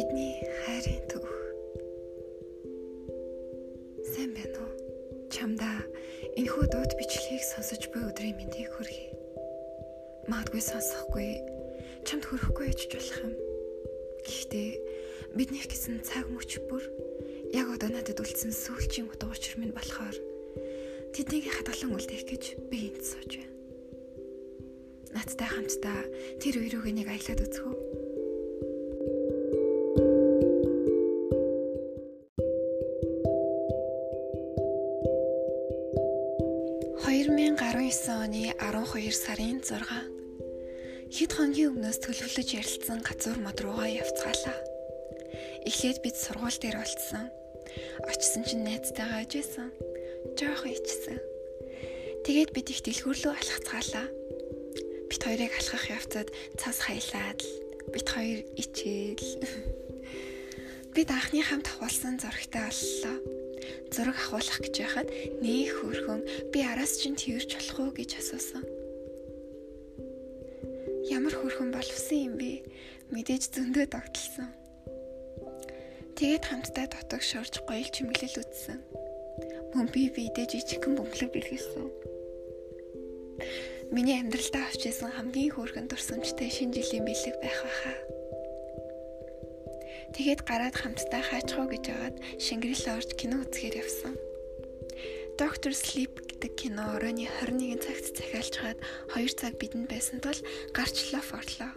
Бидний хайрын төв. Сайн байна уу? Чамдаа энэхүү дууд бичлэгийг сонсож буй өдрийн мэндийг хүргэе. Магадгүй сонсохгүй, чамд хүрэхгүй яж болох юм. Гэхдээ бидний гэсэн цаг мөч бүр яг одоо надад үлдсэн сүүлчийн утга учир минь болохоор тэднийг хадгалан үлдээх гэж би энд сууж байна. Надтай хамтдаа тэр үерүүг нэг аялаад үзэх үү? 2019 оны 12 сарын 6 хэд хоногийн өмнөөс төлөвлөж ярилцсан газар мод руугаа явцгаалаа. Эхлээд бид сургууль дээр олцсон. Очсон чинь найзтайгаа ижсэн. Жоох ичсэн. Тэгээд бид их дэлгүүрлөө алхацгаалаа. Бид хоёрыг алхах явцад цас хаялаад л бид хоёр ичээл. Бид анхны хамт авалсан зурагтай боллоо зураг авахлах гэж яхад нэг хөрхөн би араас чинь тэрч болох уу гэж асуусан. Ямар хөрхөн болвсон юм бэ? Мэдээж зөндөө тогтолсон. Тэгээд хамтдаа дотог шорж гоёл чимэглэл үтсэн. Мөн би бидээ жижигхэн бөмбөлөг бэлгэлсэн. Миний амьдралдаа авч исэн хамгийн хөөрхөн дурсамжтай шинэ жилийн бэлэг байх байхаа. Тэгээд гараад хамтдаа хайчхоо гэж агаад Шингэрэл орж кино үзэхээр явсан. Доктор Sleep гэдэг кино оройны 21 цагт захиалж хаад 2 цаг бидэнд байсан тул гарчлаа форлоо.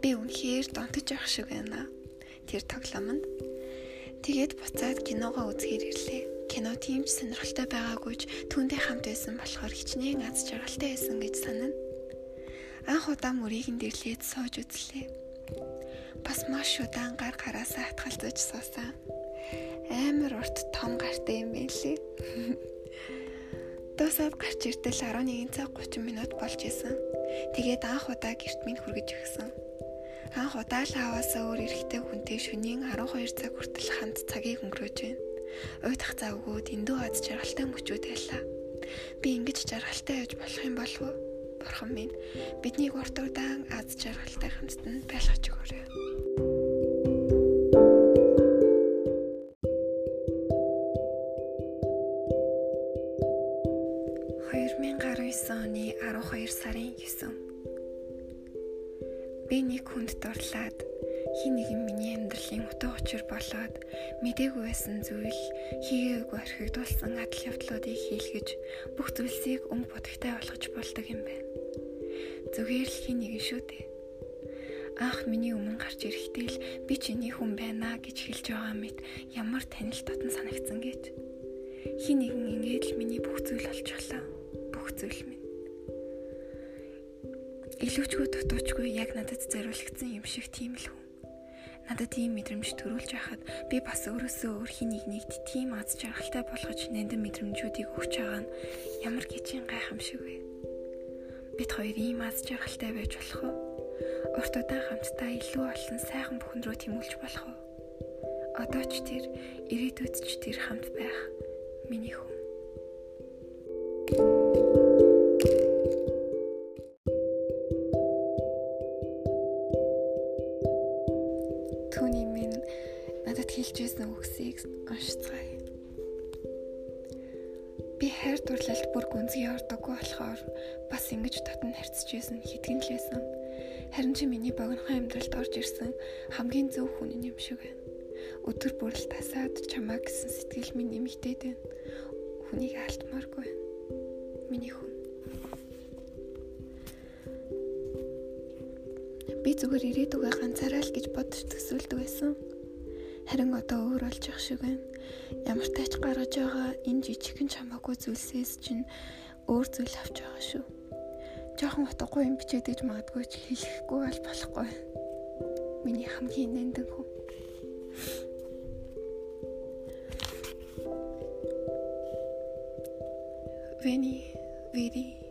Би үнэхээр донтож явах шиг байна. Тэр тоглоомонд тэгээд буцаад киногоо үзэхээр ирлээ. Кино тийм ч сонирхолтой байгаагүйч түүндээ хамт байсан болохоор хичнээн аз жаргалтай байсан гэж санана. Анх удаа мөрийг дэрлээд сууж үзлээ бас маш удаан гар гараасаа хатгалзаж суусан. Амар урт том гартай юм байлээ. Дуусаад гарч иртэл 11 цаг 30 минут болж исэн. Тэгээд анх удаа гэрт минь хүргэж өгсөн. Анх удаа л аваасаа өөр эрэхтэй хүнтэй шөнийн 12 цаг хүртэл хамт цагийг өнгөрөөж байна. Уйдах завгүй дэндүү аз жаргалтай мөчүүд байлаа. Би ингэж жаргалтай яж болох юм болов уу? Бурхан минь биднийг урт удаан аз жаргалтай хамтд нь байлгаж өгөөрэй. 2019 оны 12 сарын 9 би нэг хүнд дурлаад хин нэгэн миний амьдралын утга учир болоод мдээгүй байсан зүйл хийгээгүй орхигдуулсан адал явдлуудыг хийлгэж бүх зүйлсийг өнгө бодогтой болгож болдог юм байна. Зүгээр л хин нэгэн шүү дээ. Анх миний өмнө гарч ирэхдээ л би чиний хүн байна гэж хэлж байгаа мэт ямар танил татан санагдсан гэж. Хин нэгэн ингэж л миний бүх зүйл олчихлоо бүх зүйл минь. Илүүчгүй дутуучгүй яг надад зориулагдсан юм шиг тийм л хүн. Надад ийм мэдрэмж төрүүлж байхад би бас өөрөөсөө өөр хин нэгнийгт тийм аз жаргалтай болгож нэндан мэдрэмжүүдийг өгч байгаа нь ямар гिचийн гайхамшиг вэ? Бид хоёр ийм аз жаргалтай байж болох уу? Урт удаан хамтдаа илүү олон сайхан бүхэн рүү тэмүүлж болох уу? Одоо ч тэр ирээдүйд ч тэр хамт байх миний хүн. Хэлжсэн үгсийг уншицгаая. Би хайр дурлалд бүр гүнзгий ордоггүй болохоор бас ингэж татан харьцажсэн хитгэн л байсан. Харин чи миний богинохон амьдралд орж ирсэн хамгийн зөв хүн юм шиг байна. Өдөр бүр л тасаад чамаа гэсэн сэтгэл минь нэмэгдээд байна. Хүнийг алдмааргүй байна. Миний хүн. Би зүгээр ирээдүгөө ганцаараа л гэж бодож төсөөлдөг байсан. Харин одоо өөр болж явах шиг байна. Ямар тач гаргаж байгаа энэ жижигхэн чамаагүй зүйлсээс чинь өөр зүйл авч байгаа шүү. Жохон утгагүй юм бичээд иж магадгүй ч хэлэхгүй бол болохгүй. Миний хамгийн нэндэг хүн. Veni, vidi,